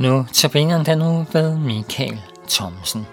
Nu tabiner den nu ved Michael Thomsen.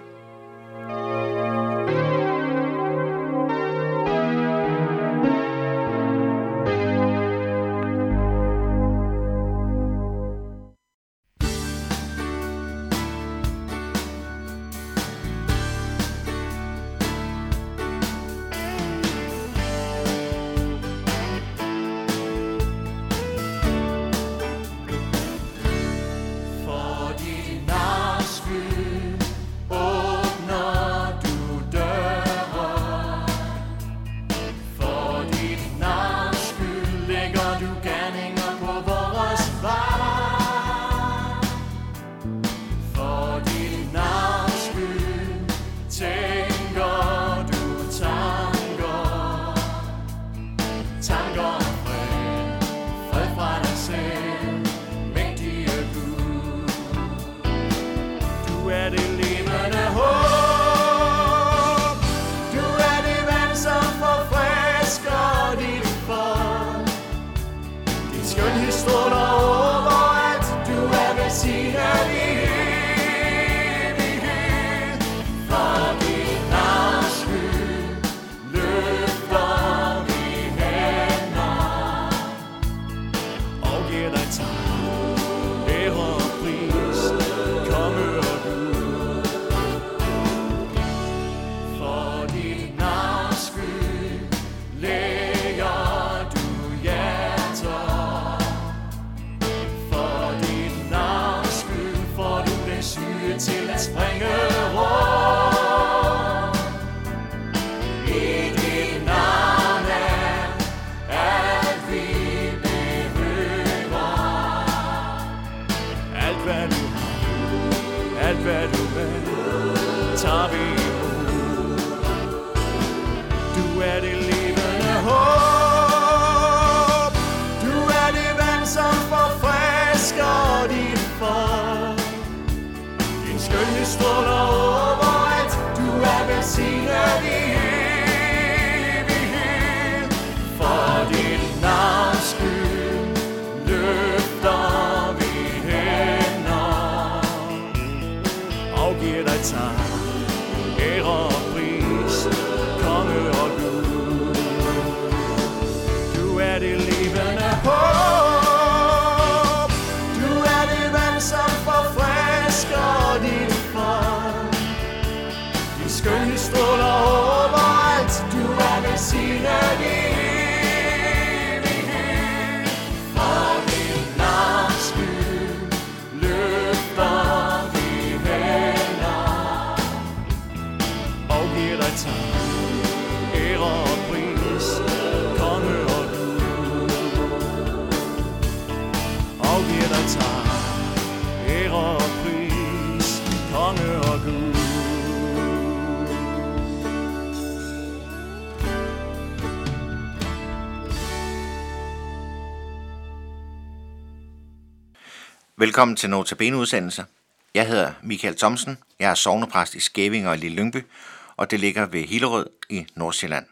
Din skønhed stråler er det levende håb. Du er det vand, som forfrisker din far. Din skønne stråler over alt. Du er velsignet i evighed. For dit navns skyld løfter vi hænder Afgiver dig tak. Ære levende Velkommen til Notabene udsendelse. Jeg hedder Michael Thomsen. Jeg er sovnepræst i Skævinge og Lille Lyngby, og det ligger ved Hillerød i Nordsjælland.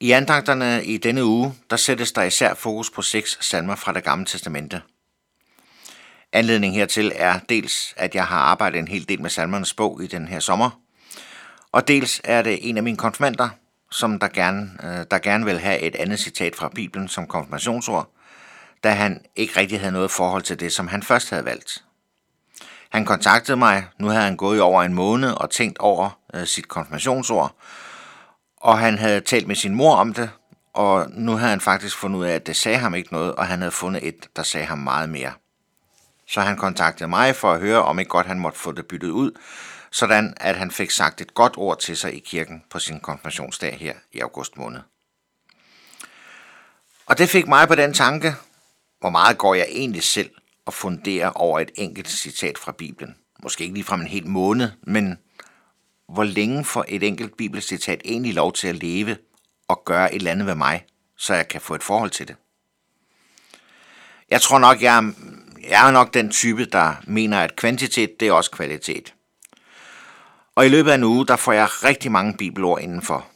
I andagterne i denne uge, der sættes der især fokus på seks salmer fra det gamle testamente. Anledningen hertil er dels, at jeg har arbejdet en hel del med salmernes bog i den her sommer, og dels er det en af mine konfirmander, som der gerne, øh, der gerne vil have et andet citat fra Bibelen som konfirmationsord, da han ikke rigtig havde noget forhold til det, som han først havde valgt. Han kontaktede mig, nu havde han gået i over en måned og tænkt over øh, sit konfirmationsord, og han havde talt med sin mor om det, og nu havde han faktisk fundet ud af, at det sagde ham ikke noget, og han havde fundet et, der sagde ham meget mere. Så han kontaktede mig for at høre, om ikke godt han måtte få det byttet ud, sådan at han fik sagt et godt ord til sig i kirken på sin konfirmationsdag her i august måned. Og det fik mig på den tanke, hvor meget går jeg egentlig selv og funderer over et enkelt citat fra Bibelen. Måske ikke lige fra en hel måned, men hvor længe får et enkelt bibelcitat egentlig lov til at leve og gøre et eller andet ved mig, så jeg kan få et forhold til det. Jeg tror nok, jeg er, jeg er nok den type, der mener, at kvantitet, det er også kvalitet. Og i løbet af en uge, der får jeg rigtig mange bibelord indenfor.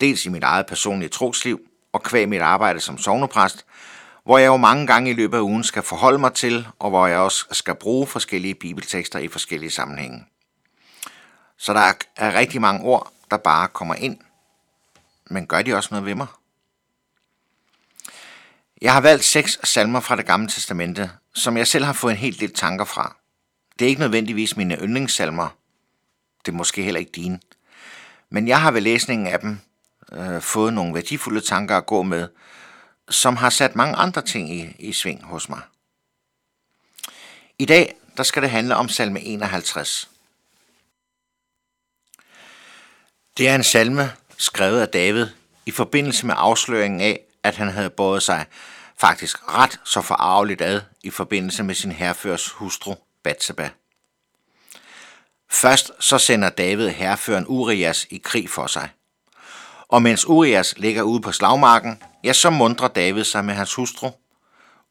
Dels i mit eget personlige trosliv, og kvæg mit arbejde som sovnepræst, hvor jeg jo mange gange i løbet af ugen skal forholde mig til, og hvor jeg også skal bruge forskellige bibeltekster i forskellige sammenhænge. Så der er rigtig mange ord, der bare kommer ind. Men gør de også noget ved mig? Jeg har valgt seks salmer fra det gamle testamente, som jeg selv har fået en helt del tanker fra. Det er ikke nødvendigvis mine yndlingssalmer. Det er måske heller ikke dine. Men jeg har ved læsningen af dem øh, fået nogle værdifulde tanker at gå med, som har sat mange andre ting i, i sving hos mig. I dag der skal det handle om salme 51. Det er en salme skrevet af David i forbindelse med afsløringen af, at han havde båret sig faktisk ret så forarveligt ad i forbindelse med sin herførs hustru Batseba. Først så sender David herføren Urias i krig for sig. Og mens Urias ligger ude på slagmarken, ja, så mundrer David sig med hans hustru.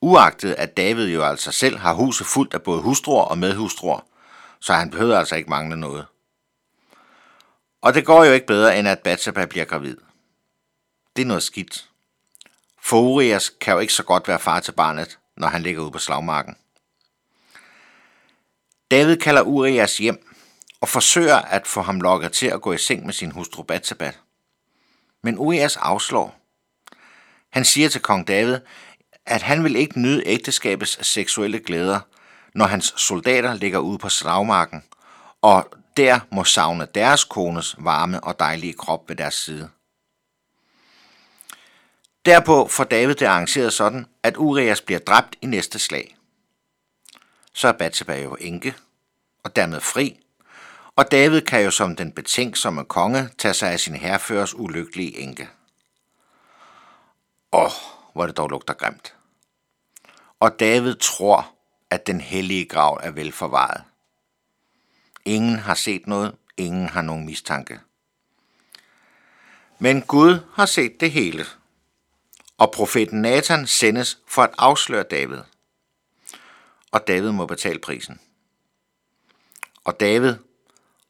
Uagtet at David jo altså selv har huset fuldt af både hustruer og medhustruer, så han behøver altså ikke mangle noget. Og det går jo ikke bedre, end at Bathsheba bliver gravid. Det er noget skidt. For Urias kan jo ikke så godt være far til barnet, når han ligger ude på slagmarken. David kalder Urias hjem og forsøger at få ham lokket til at gå i seng med sin hustru Bathsheba. Men Urias afslår. Han siger til kong David, at han vil ikke nyde ægteskabets seksuelle glæder, når hans soldater ligger ude på slagmarken, og der må savne deres kones varme og dejlige krop ved deres side. Derpå får David det arrangeret sådan, at Urias bliver dræbt i næste slag. Så er Bathsheba jo enke, og dermed fri, og David kan jo som den betænksomme konge tage sig af sin herføres ulykkelige enke. Åh, hvor det dog lugter grimt. Og David tror, at den hellige grav er velforvaret. Ingen har set noget, ingen har nogen mistanke. Men Gud har set det hele. Og profeten Nathan sendes for at afsløre David. Og David må betale prisen. Og David,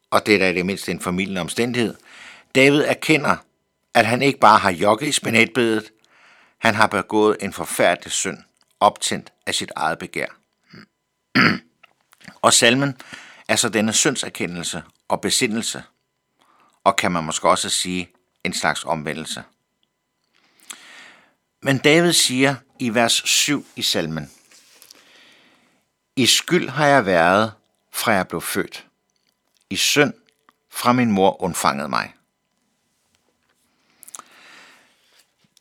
og det er da i det mindste en familien omstændighed, David erkender, at han ikke bare har jogget i spinatbedet, han har begået en forfærdelig synd, optændt af sit eget begær. og salmen er så denne syndserkendelse og besindelse, og kan man måske også sige en slags omvendelse. Men David siger i vers 7 i salmen, I skyld har jeg været, fra jeg blev født. I synd fra min mor undfangede mig.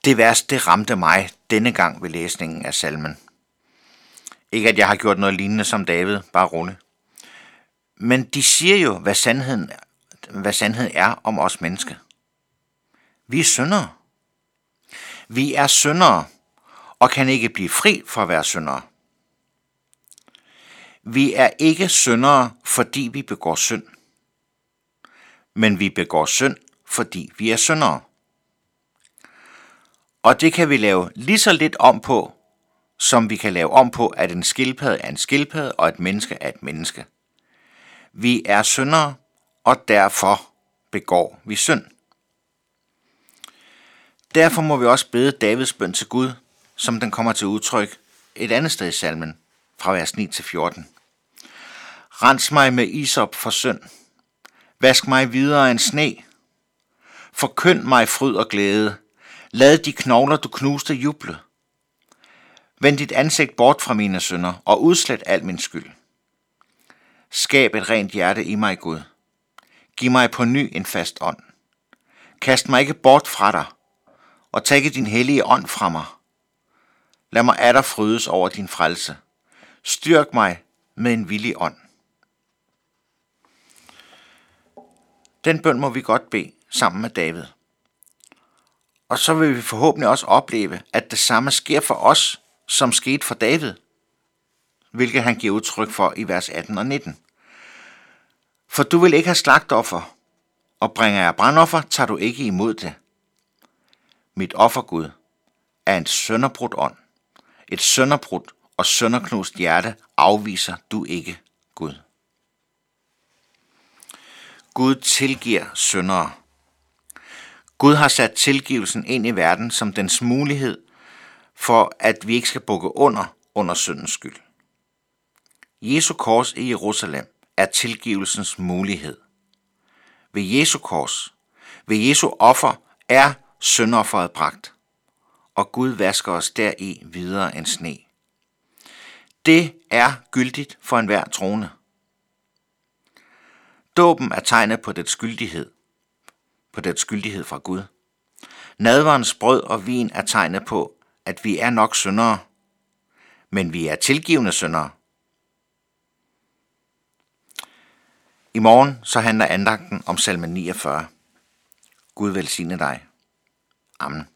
Det vers, det ramte mig denne gang ved læsningen af salmen. Ikke at jeg har gjort noget lignende som David, bare roligt. Men de siger jo, hvad sandheden, hvad sandheden er om os mennesker. Vi er syndere. Vi er syndere og kan ikke blive fri for at være syndere. Vi er ikke syndere, fordi vi begår synd. Men vi begår synd, fordi vi er syndere. Og det kan vi lave lige så lidt om på, som vi kan lave om på, at en skildpadde er en skildpadde, og et menneske er et menneske. Vi er syndere, og derfor begår vi synd. Derfor må vi også bede Davids bøn til Gud, som den kommer til udtryk et andet sted i salmen, fra vers 9 til 14. Rens mig med isop for synd. Vask mig videre end sne. Forkynd mig fryd og glæde. Lad de knogler, du knuste, juble. Vend dit ansigt bort fra mine synder og udslet al min skyld. Skab et rent hjerte i mig, Gud. Giv mig på ny en fast ånd. Kast mig ikke bort fra dig, og tag ikke din hellige ånd fra mig. Lad mig atter frydes over din frelse. Styrk mig med en villig ånd. Den bøn må vi godt bede sammen med David. Og så vil vi forhåbentlig også opleve, at det samme sker for os, som skete for David – hvilket han giver udtryk for i vers 18 og 19. For du vil ikke have slagtoffer, og bringer jeg brandoffer, tager du ikke imod det. Mit offer, Gud, er en sønderbrudt ånd. Et sønderbrudt og sønderknust hjerte afviser du ikke, Gud. Gud tilgiver syndere. Gud har sat tilgivelsen ind i verden som dens mulighed for at vi ikke skal bukke under under syndens skyld. Jesu kors i Jerusalem er tilgivelsens mulighed. Ved Jesu kors, ved Jesu offer, er syndofferet bragt, og Gud vasker os deri videre end sne. Det er gyldigt for enhver troende. Dåben er tegnet på dets skyldighed, på dets skyldighed fra Gud. Nadverens brød og vin er tegnet på, at vi er nok syndere, men vi er tilgivende syndere. I morgen så handler andagten om salme 49. Gud velsigne dig. Amen.